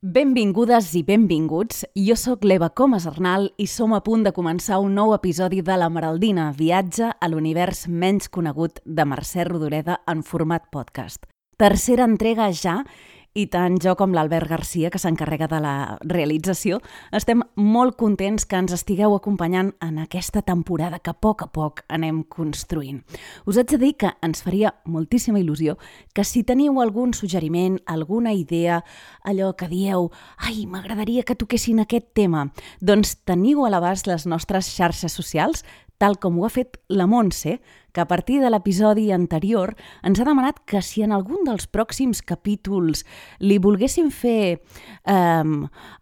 Benvingudes i benvinguts. Jo sóc l'Eva Comas Arnal i som a punt de començar un nou episodi de La Maraldina, viatge a l'univers menys conegut de Mercè Rodoreda en format podcast. Tercera entrega ja i tant jo com l'Albert Garcia, que s'encarrega de la realització, estem molt contents que ens estigueu acompanyant en aquesta temporada que a poc a poc anem construint. Us haig de dir que ens faria moltíssima il·lusió que si teniu algun suggeriment, alguna idea, allò que dieu «Ai, m'agradaria que toquessin aquest tema», doncs teniu a l'abast les nostres xarxes socials, tal com ho ha fet la Montse, que a partir de l'episodi anterior ens ha demanat que si en algun dels pròxims capítols li volguéssim fer eh,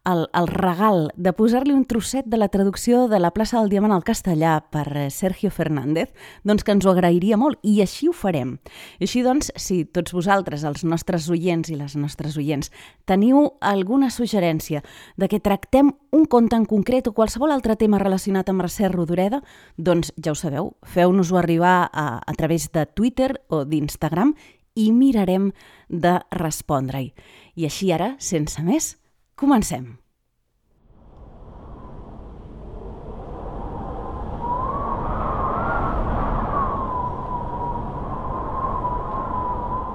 el, el regal de posar-li un trosset de la traducció de la plaça del Diamant al castellà per eh, Sergio Fernández, doncs que ens ho agrairia molt i així ho farem. I així doncs, si tots vosaltres, els nostres oients i les nostres oients, teniu alguna suggerència de que tractem un conte en concret o qualsevol altre tema relacionat amb Mercè Rodoreda, doncs ja ho sabeu, feu-nos-ho arribar a, a través de Twitter o d'Instagram i mirarem de respondre-hi. I així ara, sense més, comencem.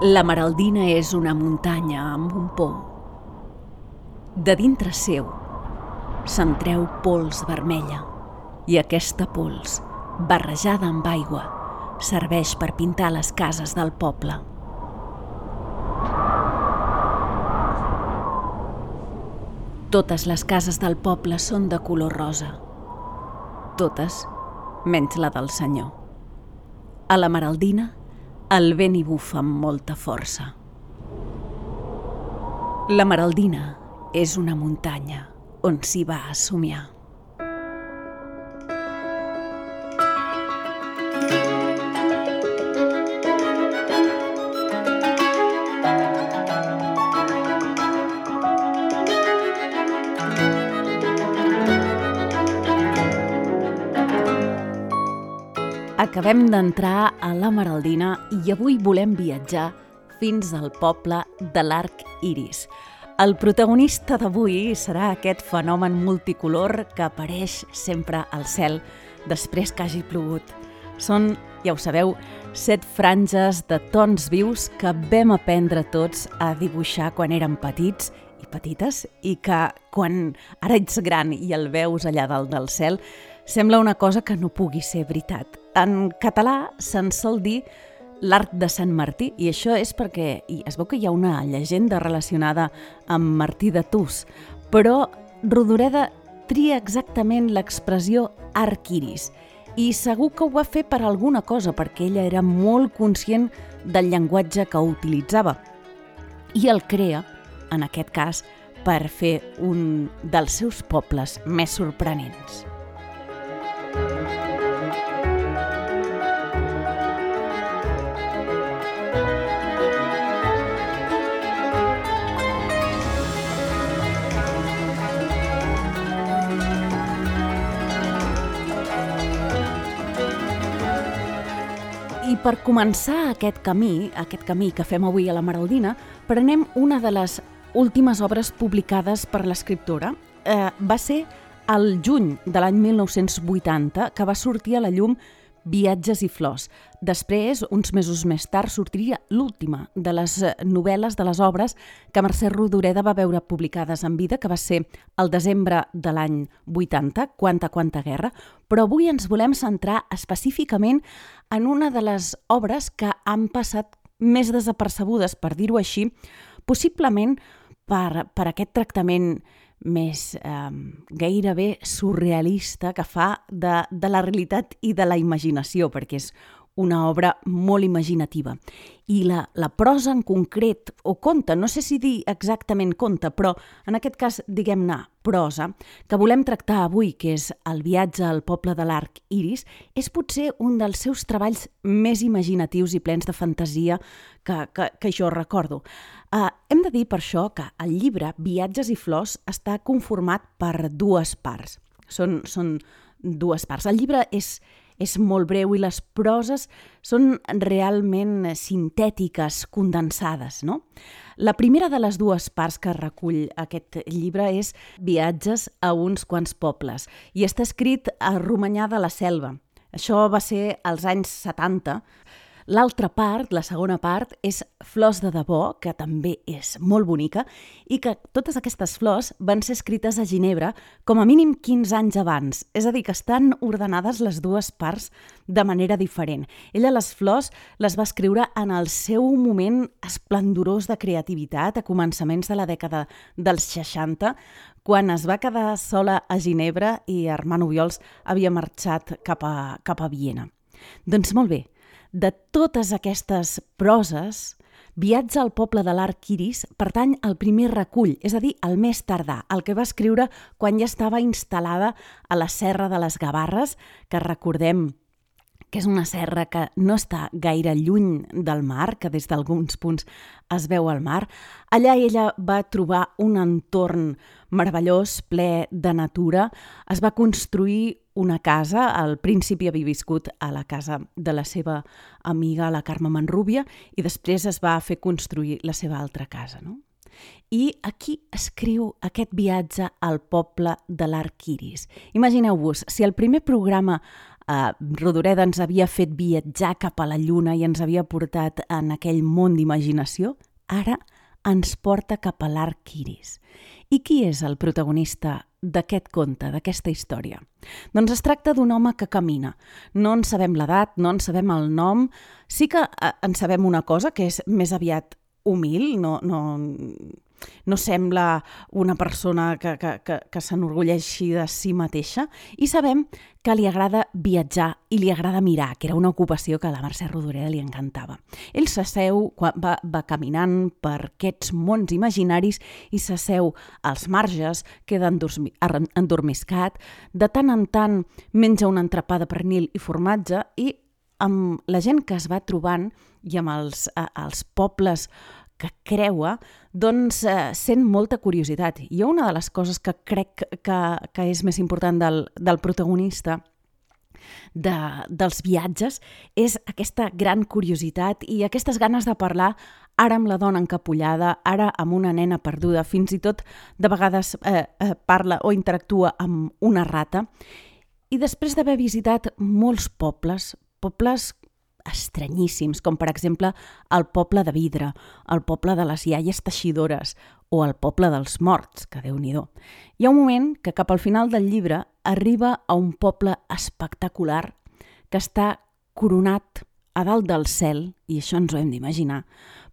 La Maraldina és una muntanya amb un pou. De dintre seu se'n treu pols vermella i aquesta pols barrejada amb aigua, serveix per pintar les cases del poble. Totes les cases del poble són de color rosa. Totes, menys la del senyor. A la Maraldina, el vent hi bufa amb molta força. La Maraldina és una muntanya on s'hi va a somiar. Acabem d'entrar a la Maraldina i avui volem viatjar fins al poble de l'Arc Iris. El protagonista d'avui serà aquest fenomen multicolor que apareix sempre al cel després que hagi plogut. Són, ja ho sabeu, set franges de tons vius que vam aprendre tots a dibuixar quan érem petits i petites i que quan ara ets gran i el veus allà dalt del cel sembla una cosa que no pugui ser veritat. En català se'n sol dir l'arc de Sant Martí i això és perquè i es veu que hi ha una llegenda relacionada amb Martí de Tus, però Rodoreda tria exactament l'expressió arc iris i segur que ho va fer per alguna cosa perquè ella era molt conscient del llenguatge que utilitzava i el crea, en aquest cas, per fer un dels seus pobles més sorprenents. Per començar aquest camí, aquest camí que fem avui a la Maraldina, prenem una de les últimes obres publicades per l'escriptora. Eh, va ser el juny de l'any 1980 que va sortir a la llum Viatges i flors. Després, uns mesos més tard, sortiria l'última de les novel·les de les obres que Mercè Rodoreda va veure publicades en vida, que va ser el desembre de l'any 80, Quanta, quanta guerra, però avui ens volem centrar específicament en una de les obres que han passat més desapercebudes, per dir-ho així, possiblement per, per aquest tractament més eh, gairebé surrealista que fa de, de la realitat i de la imaginació, perquè és una obra molt imaginativa. I la, la prosa en concret, o conte, no sé si dir exactament conte, però en aquest cas, diguem-ne, prosa, que volem tractar avui, que és el viatge al poble de l'Arc Iris, és potser un dels seus treballs més imaginatius i plens de fantasia que, que, que jo recordo. Uh, hem de dir per això que el llibre Viatges i flors està conformat per dues parts. Són, són dues parts. El llibre és, és molt breu i les proses són realment sintètiques, condensades, no? La primera de les dues parts que recull aquest llibre és Viatges a uns quants pobles i està escrit a Romanyà de la Selva. Això va ser als anys 70, L'altra part, la segona part, és Flors de debò, que també és molt bonica, i que totes aquestes flors van ser escrites a Ginebra com a mínim 15 anys abans. És a dir, que estan ordenades les dues parts de manera diferent. Ella les flors les va escriure en el seu moment esplendorós de creativitat a començaments de la dècada dels 60, quan es va quedar sola a Ginebra i Armand Obiols havia marxat cap a, cap a Viena. Doncs molt bé, de totes aquestes proses, Viatge al poble de l'Arc Iris pertany al primer recull, és a dir, el més tardà, el que va escriure quan ja estava instal·lada a la Serra de les Gavarres, que recordem que és una serra que no està gaire lluny del mar, que des d'alguns punts es veu al mar. Allà ella va trobar un entorn meravellós, ple de natura. Es va construir una casa, al principi havia viscut a la casa de la seva amiga, la Carme Manrúbia, i després es va fer construir la seva altra casa. No? I aquí escriu aquest viatge al poble de l'Arquiris. Imagineu-vos, si el primer programa eh, Rodoreda ens havia fet viatjar cap a la Lluna i ens havia portat en aquell món d'imaginació, ara ens porta cap a l'Arquiris. I qui és el protagonista d'aquest conte, d'aquesta història? Doncs es tracta d'un home que camina. No en sabem l'edat, no en sabem el nom. Sí que eh, en sabem una cosa, que és més aviat humil, no, no, no sembla una persona que, que, que, que s'enorgulleixi de si mateixa i sabem que li agrada viatjar i li agrada mirar, que era una ocupació que a la Mercè Rodoreda li encantava. Ell s'asseu, va, va caminant per aquests mons imaginaris i s'asseu als marges, queda endormiscat, de tant en tant menja una entrepà de pernil i formatge i amb la gent que es va trobant i amb els, els pobles que creua, doncs eh, sent molta curiositat. I una de les coses que crec que, que és més important del, del protagonista de, dels viatges és aquesta gran curiositat i aquestes ganes de parlar ara amb la dona encapullada, ara amb una nena perduda, fins i tot de vegades eh, eh, parla o interactua amb una rata. I després d'haver visitat molts pobles, pobles estranyíssims, com per exemple el poble de Vidre, el poble de les iaies teixidores o el poble dels morts, que déu nhi Hi ha un moment que cap al final del llibre arriba a un poble espectacular que està coronat a dalt del cel, i això ens ho hem d'imaginar,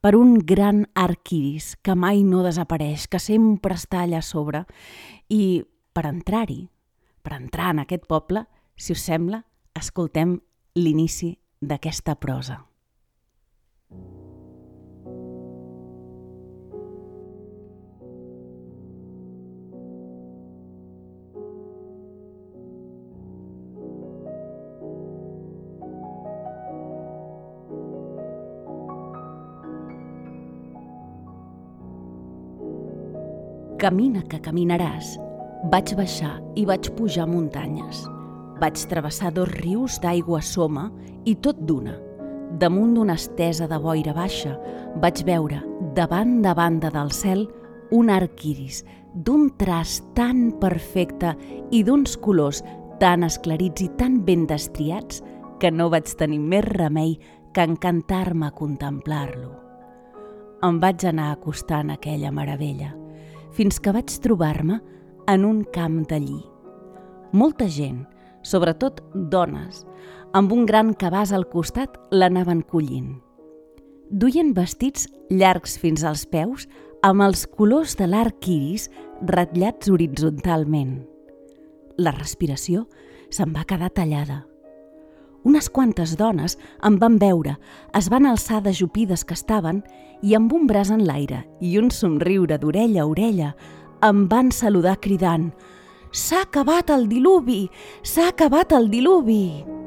per un gran arc iris que mai no desapareix, que sempre està allà sobre, i per entrar-hi, per entrar en aquest poble, si us sembla, escoltem l'inici d'aquesta prosa. Camina que caminaràs. Vaig baixar i vaig pujar muntanyes. Vaig travessar dos rius d'aigua soma i tot d'una. Damunt d'una estesa de boira baixa vaig veure, davant de banda del cel, un arc iris d'un traç tan perfecte i d'uns colors tan esclarits i tan ben destriats que no vaig tenir més remei que encantar-me a contemplar-lo. Em vaig anar acostant a aquella meravella, fins que vaig trobar-me en un camp de lli. Molta gent, sobretot dones, amb un gran cabàs al costat l'anaven collint. Duien vestits llargs fins als peus amb els colors de l'arc iris ratllats horitzontalment. La respiració se'n va quedar tallada. Unes quantes dones em van veure, es van alçar de jupides que estaven i amb un braç en l'aire i un somriure d'orella a orella em van saludar cridant S'ha acabat el diluvi! S'ha acabat el diluvi!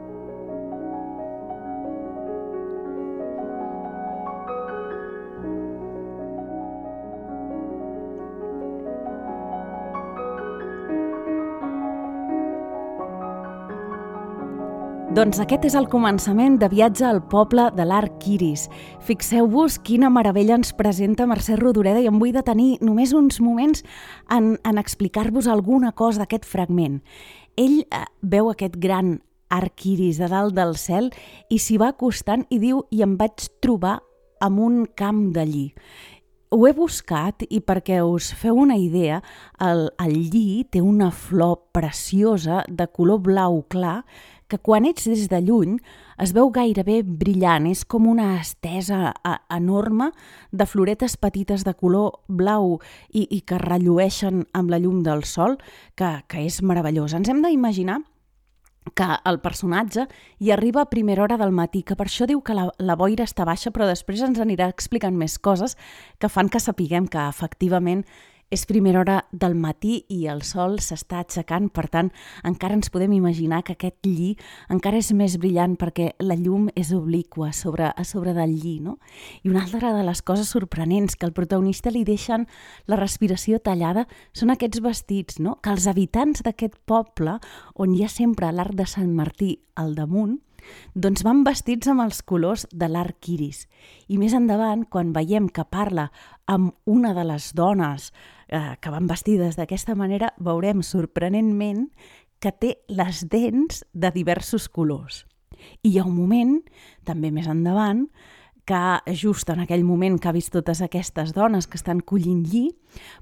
Doncs aquest és el començament de viatge al poble de l'Arc Iris. Fixeu-vos quina meravella ens presenta Mercè Rodoreda i em vull detenir només uns moments en, en explicar-vos alguna cosa d'aquest fragment. Ell eh, veu aquest gran arc iris de dalt del cel i s'hi va acostant i diu i em vaig trobar amb un camp d'allí. Ho he buscat i perquè us feu una idea, el, el lli té una flor preciosa de color blau clar que quan ets des de lluny es veu gairebé brillant, és com una estesa enorme de floretes petites de color blau i, i que rellueixen amb la llum del sol, que, que és meravellós. Ens hem d'imaginar que el personatge hi arriba a primera hora del matí, que per això diu que la, la boira està baixa, però després ens anirà explicant més coses que fan que sapiguem que efectivament és primera hora del matí i el sol s'està aixecant, per tant, encara ens podem imaginar que aquest lli encara és més brillant perquè la llum és obliqua sobre, a sobre del lli, no? I una altra de les coses sorprenents que el protagonista li deixen la respiració tallada són aquests vestits, no? Que els habitants d'aquest poble, on hi ha sempre l'arc de Sant Martí al damunt, doncs van vestits amb els colors de l'arc iris. I més endavant, quan veiem que parla amb una de les dones eh, que van vestides d'aquesta manera, veurem sorprenentment que té les dents de diversos colors. I hi ha un moment, també més endavant, que just en aquell moment que ha vist totes aquestes dones que estan collint lli,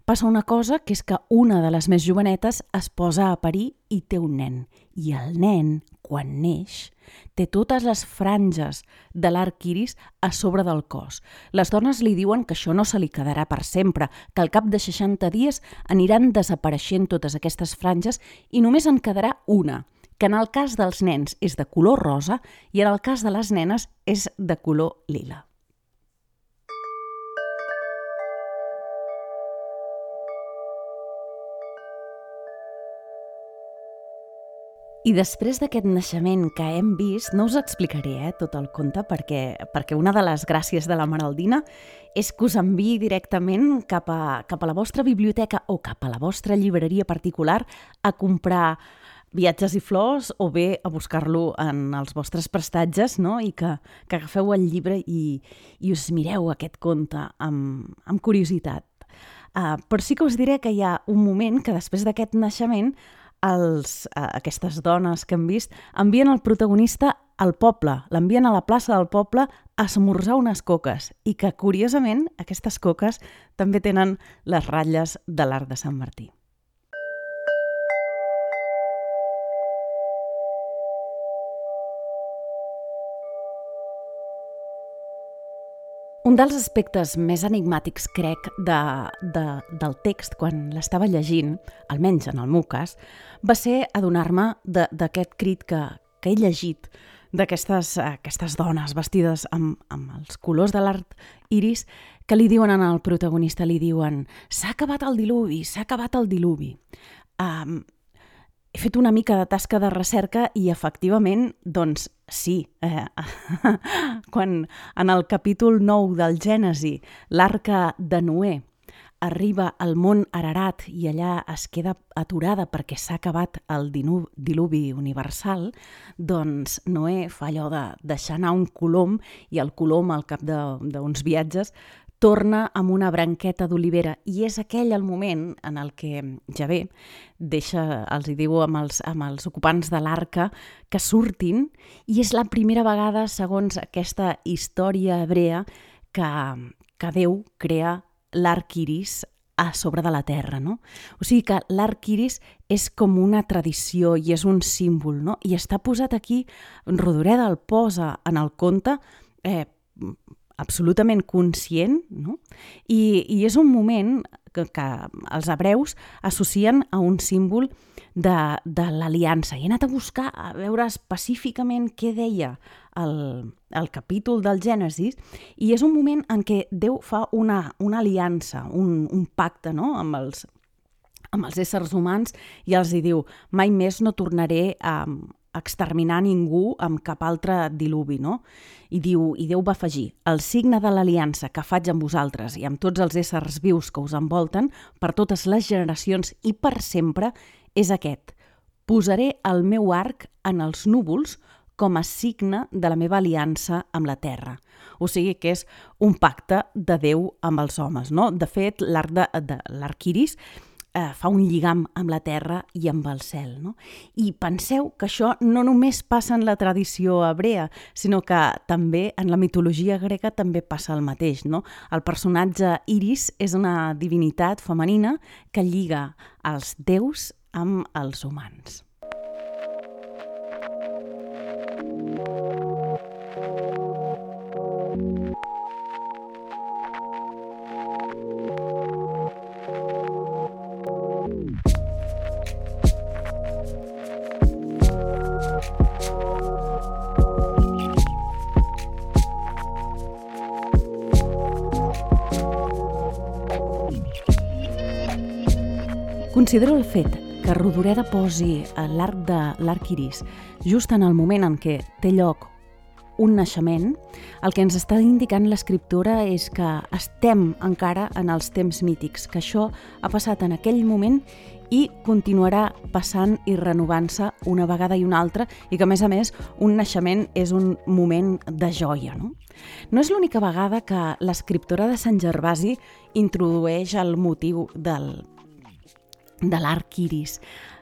passa una cosa que és que una de les més jovenetes es posa a parir i té un nen. I el nen, quan neix, té totes les franges de l'arc iris a sobre del cos. Les dones li diuen que això no se li quedarà per sempre, que al cap de 60 dies aniran desapareixent totes aquestes franges i només en quedarà una, que en el cas dels nens és de color rosa i en el cas de les nenes és de color lila. I després d'aquest naixement que hem vist, no us explicaré eh, tot el conte perquè, perquè una de les gràcies de la Maraldina és que us enviï directament cap a, cap a la vostra biblioteca o cap a la vostra llibreria particular a comprar viatges i flors o bé a buscar-lo en els vostres prestatges no? i que, que agafeu el llibre i, i us mireu aquest conte amb, amb curiositat. Uh, però sí que us diré que hi ha un moment que després d'aquest naixement els, uh, aquestes dones que hem vist envien el protagonista al poble, l'envien a la plaça del poble a esmorzar unes coques i que, curiosament, aquestes coques també tenen les ratlles de l'arc de Sant Martí. Un dels aspectes més enigmàtics, crec, de, de, del text quan l'estava llegint, almenys en el meu cas, va ser adonar-me d'aquest crit que, que he llegit d'aquestes aquestes dones vestides amb, amb els colors de l'art iris que li diuen al protagonista, li diuen s'ha acabat el diluvi, s'ha acabat el diluvi. Um, he fet una mica de tasca de recerca i efectivament, doncs sí, eh, quan en el capítol 9 del Gènesi l'arca de Noé arriba al món Ararat i allà es queda aturada perquè s'ha acabat el diluvi universal, doncs Noé fa allò de deixar anar un colom i el colom al cap d'uns viatges torna amb una branqueta d'olivera i és aquell el moment en el que Javé deixa, els hi diu amb els, amb els ocupants de l'arca que surtin i és la primera vegada, segons aquesta història hebrea, que, que Déu crea l'arc iris a sobre de la terra, no? O sigui que l'arc iris és com una tradició i és un símbol, no? I està posat aquí, Rodoreda el posa en el conte eh, absolutament conscient, no? I, i és un moment que, que els hebreus associen a un símbol de, de l'aliança. He anat a buscar a veure específicament què deia el, el capítol del Gènesis i és un moment en què Déu fa una, una aliança, un, un pacte no? amb, els, amb els éssers humans i els hi diu mai més no tornaré a, exterminar ningú amb cap altre diluvi, no? I diu, i Déu va afegir, el signe de l'aliança que faig amb vosaltres i amb tots els éssers vius que us envolten per totes les generacions i per sempre és aquest. Posaré el meu arc en els núvols com a signe de la meva aliança amb la terra. O sigui que és un pacte de Déu amb els homes, no? De fet, l'arc de, de l'arquiris eh, fa un lligam amb la terra i amb el cel. No? I penseu que això no només passa en la tradició hebrea, sinó que també en la mitologia grega també passa el mateix. No? El personatge Iris és una divinitat femenina que lliga els déus amb els humans. Considero el fet que Rodoreda posi l'arc de l'arc iris just en el moment en què té lloc un naixement, el que ens està indicant l'escriptora és que estem encara en els temps mítics, que això ha passat en aquell moment i continuarà passant i renovant-se una vegada i una altra i que, a més a més, un naixement és un moment de joia. No, no és l'única vegada que l'escriptora de Sant Gervasi introdueix el motiu del de l'arc iris.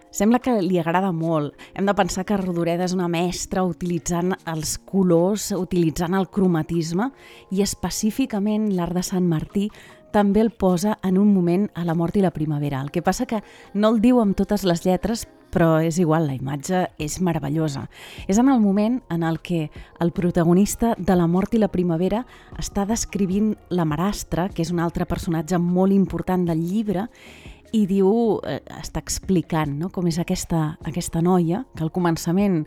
Sembla que li agrada molt. Hem de pensar que Rodoreda és una mestra utilitzant els colors, utilitzant el cromatisme i específicament l'art de Sant Martí també el posa en un moment a la mort i la primavera. El que passa que no el diu amb totes les lletres, però és igual, la imatge és meravellosa. És en el moment en el que el protagonista de la mort i la primavera està descrivint la marastra, que és un altre personatge molt important del llibre, i diu, eh, està explicant no? com és aquesta, aquesta noia, que al començament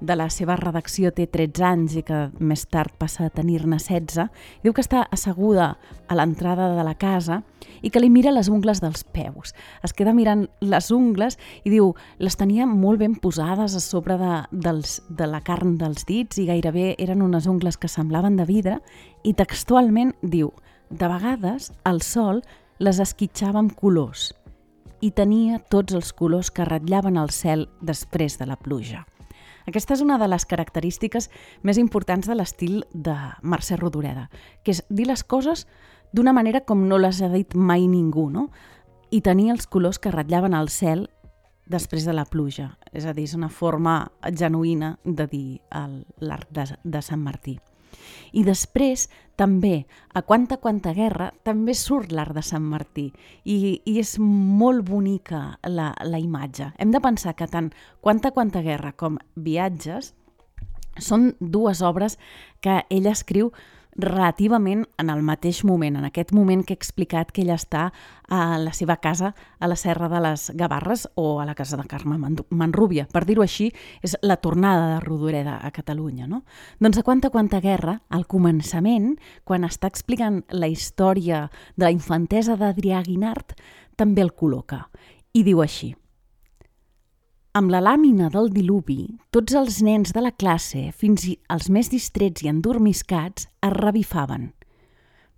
de la seva redacció té 13 anys i que més tard passa a tenir-ne 16, diu que està asseguda a l'entrada de la casa i que li mira les ungles dels peus. Es queda mirant les ungles i diu, les tenia molt ben posades a sobre de, dels, de la carn dels dits i gairebé eren unes ungles que semblaven de vidre i textualment diu, de vegades el sol les esquitxava amb colors i tenia tots els colors que ratllaven el cel després de la pluja. Aquesta és una de les característiques més importants de l'estil de Mercè Rodoreda, que és dir les coses d'una manera com no les ha dit mai ningú, no? I tenir els colors que ratllaven el cel després de la pluja. És a dir, és una forma genuïna de dir l'art de, de Sant Martí. I després, també, a Quanta Quanta Guerra, també surt l'art de Sant Martí i, i és molt bonica la, la imatge. Hem de pensar que tant Quanta Quanta Guerra com Viatges són dues obres que ella escriu relativament en el mateix moment, en aquest moment que he explicat que ella està a la seva casa a la Serra de les Gavarres o a la casa de Carme Manrúbia. Per dir-ho així, és la tornada de Rodoreda a Catalunya. No? Doncs a quanta quanta guerra, al començament, quan està explicant la història de la infantesa d'Adrià Guinart, també el col·loca. I diu així, amb la làmina del diluvi, tots els nens de la classe, fins i els més distrets i endormiscats, es revifaven.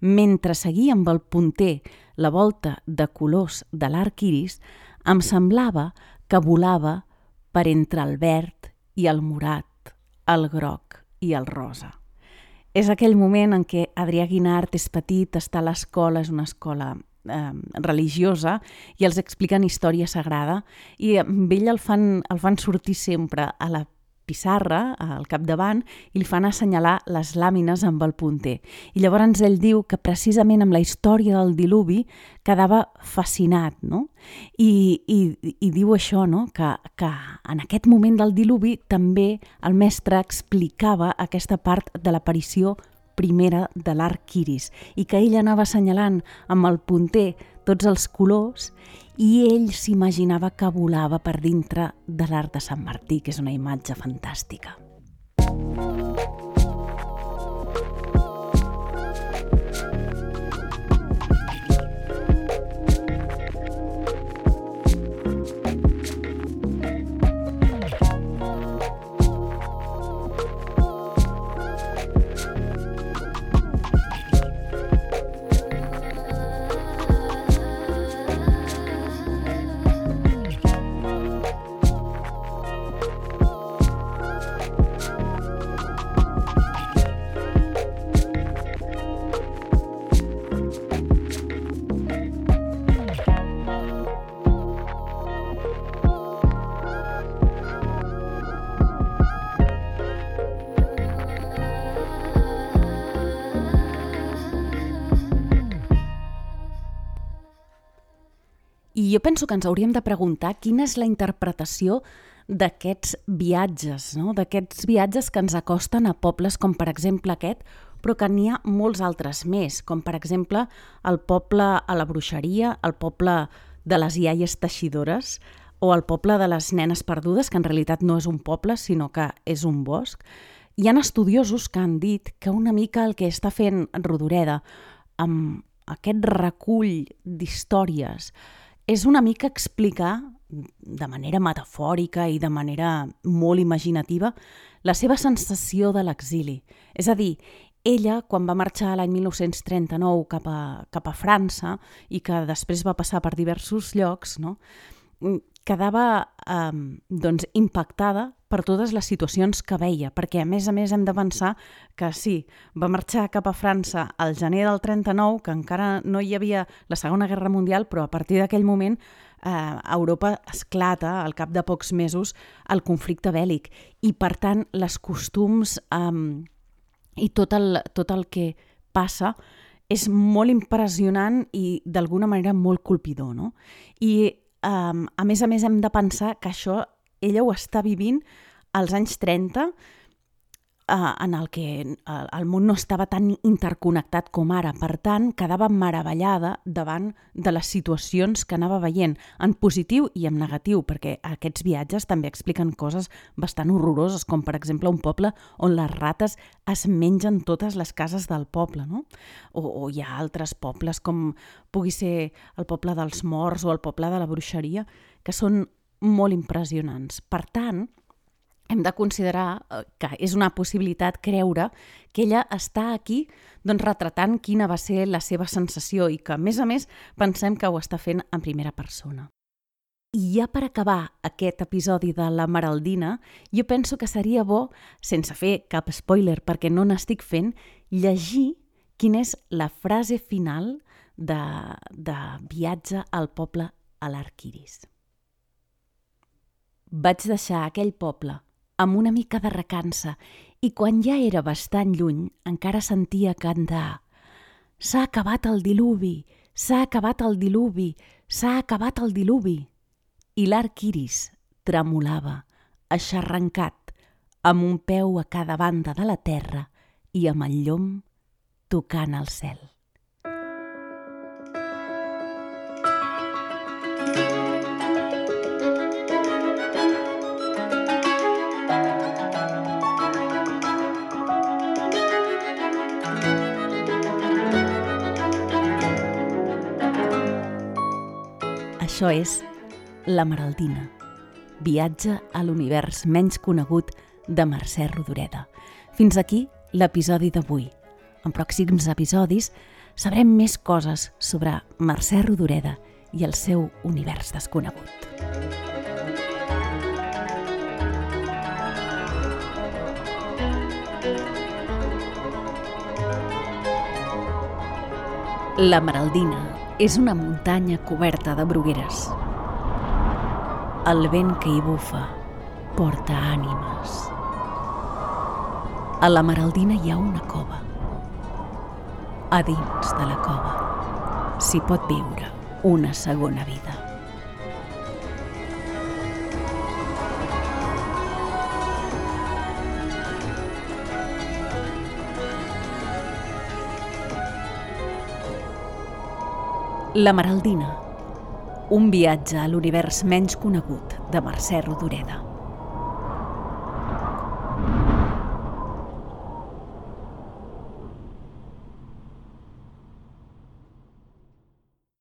Mentre seguia amb el punter la volta de colors de l'arc iris, em semblava que volava per entre el verd i el morat, el groc i el rosa. És aquell moment en què Adrià Guinart és petit, està a l'escola, és una escola eh, religiosa i els expliquen història sagrada i amb ell el fan, el fan sortir sempre a la pissarra al capdavant i li fan assenyalar les làmines amb el punter. I llavors ell diu que precisament amb la història del diluvi quedava fascinat, no? I, i, i diu això, no? Que, que en aquest moment del diluvi també el mestre explicava aquesta part de l'aparició primera de l'arc iris i que ell anava assenyalant amb el punter tots els colors i ell s'imaginava que volava per dintre de l'art de Sant Martí, que és una imatge fantàstica. Penso que ens hauríem de preguntar quina és la interpretació d'aquests viatges, no? d'aquests viatges que ens acosten a pobles com per exemple aquest, però que n'hi ha molts altres més, com per exemple el poble a la bruixeria, el poble de les iaies teixidores o el poble de les nenes perdudes, que en realitat no és un poble, sinó que és un bosc. Hi han estudiosos que han dit que una mica el que està fent Rodoreda amb aquest recull d'històries és una mica explicar de manera metafòrica i de manera molt imaginativa la seva sensació de l'exili. És a dir, ella, quan va marxar l'any 1939 cap a, cap a França i que després va passar per diversos llocs, no? Quedava eh, doncs, impactada per totes les situacions que veia, perquè a més a més hem de pensar que sí, va marxar cap a França al gener del 39, que encara no hi havia la Segona Guerra Mundial, però a partir d'aquell moment eh, Europa esclata, al cap de pocs mesos, el conflicte bèl·lic. I, per tant, les costums eh, i tot el, tot el que passa és molt impressionant i d'alguna manera molt colpidor. No? I um, a més a més hem de pensar que això ella ho està vivint als anys 30 eh, en el que eh, el món no estava tan interconnectat com ara. Per tant, quedava meravellada davant de les situacions que anava veient, en positiu i en negatiu, perquè aquests viatges també expliquen coses bastant horroroses, com per exemple un poble on les rates es mengen totes les cases del poble, no? O, o hi ha altres pobles, com pugui ser el poble dels morts o el poble de la bruixeria, que són molt impressionants. Per tant, hem de considerar eh, que és una possibilitat creure que ella està aquí doncs, retratant quina va ser la seva sensació i que, a més a més, pensem que ho està fent en primera persona. I ja per acabar aquest episodi de la Maraldina, jo penso que seria bo, sense fer cap spoiler perquè no n'estic fent, llegir quina és la frase final de, de Viatge al poble a l'Arquiris. Vaig deixar aquell poble amb una mica de recança, i quan ja era bastant lluny encara sentia cantar «S'ha acabat el diluvi! S'ha acabat el diluvi! S'ha acabat el diluvi!» I l'arc iris tremolava, aixarrancat, amb un peu a cada banda de la terra i amb el llom tocant el cel. Això és La Maraldina, viatge a l'univers menys conegut de Mercè Rodoreda. Fins aquí l'episodi d'avui. En pròxims episodis sabrem més coses sobre Mercè Rodoreda i el seu univers desconegut. La Maraldina és una muntanya coberta de brugueres. El vent que hi bufa porta ànimes. A la Maraldina hi ha una cova. A dins de la cova s'hi pot viure una segona vida. La Maraldina, un viatge a l'univers menys conegut de Mercè Rodoreda.